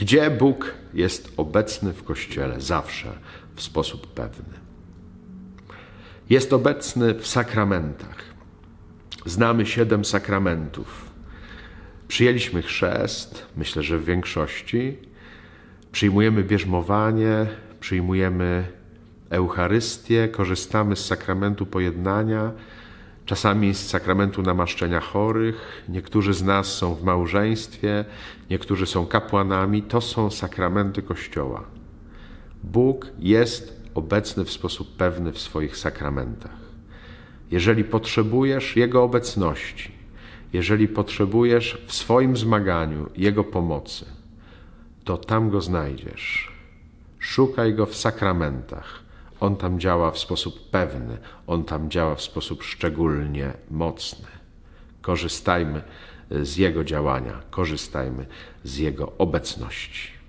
Gdzie Bóg jest obecny w Kościele zawsze w sposób pewny. Jest obecny w sakramentach. Znamy siedem sakramentów. Przyjęliśmy chrzest, myślę, że w większości. Przyjmujemy bierzmowanie, przyjmujemy Eucharystię, korzystamy z sakramentu pojednania, czasami z sakramentu namaszczenia chorych. Niektórzy z nas są w małżeństwie, niektórzy są kapłanami. To są sakramenty Kościoła. Bóg jest obecny w sposób pewny w swoich sakramentach. Jeżeli potrzebujesz Jego obecności, jeżeli potrzebujesz w swoim zmaganiu Jego pomocy, to tam Go znajdziesz. Szukaj Go w sakramentach. On tam działa w sposób pewny, On tam działa w sposób szczególnie mocny. Korzystajmy z Jego działania, korzystajmy z Jego obecności.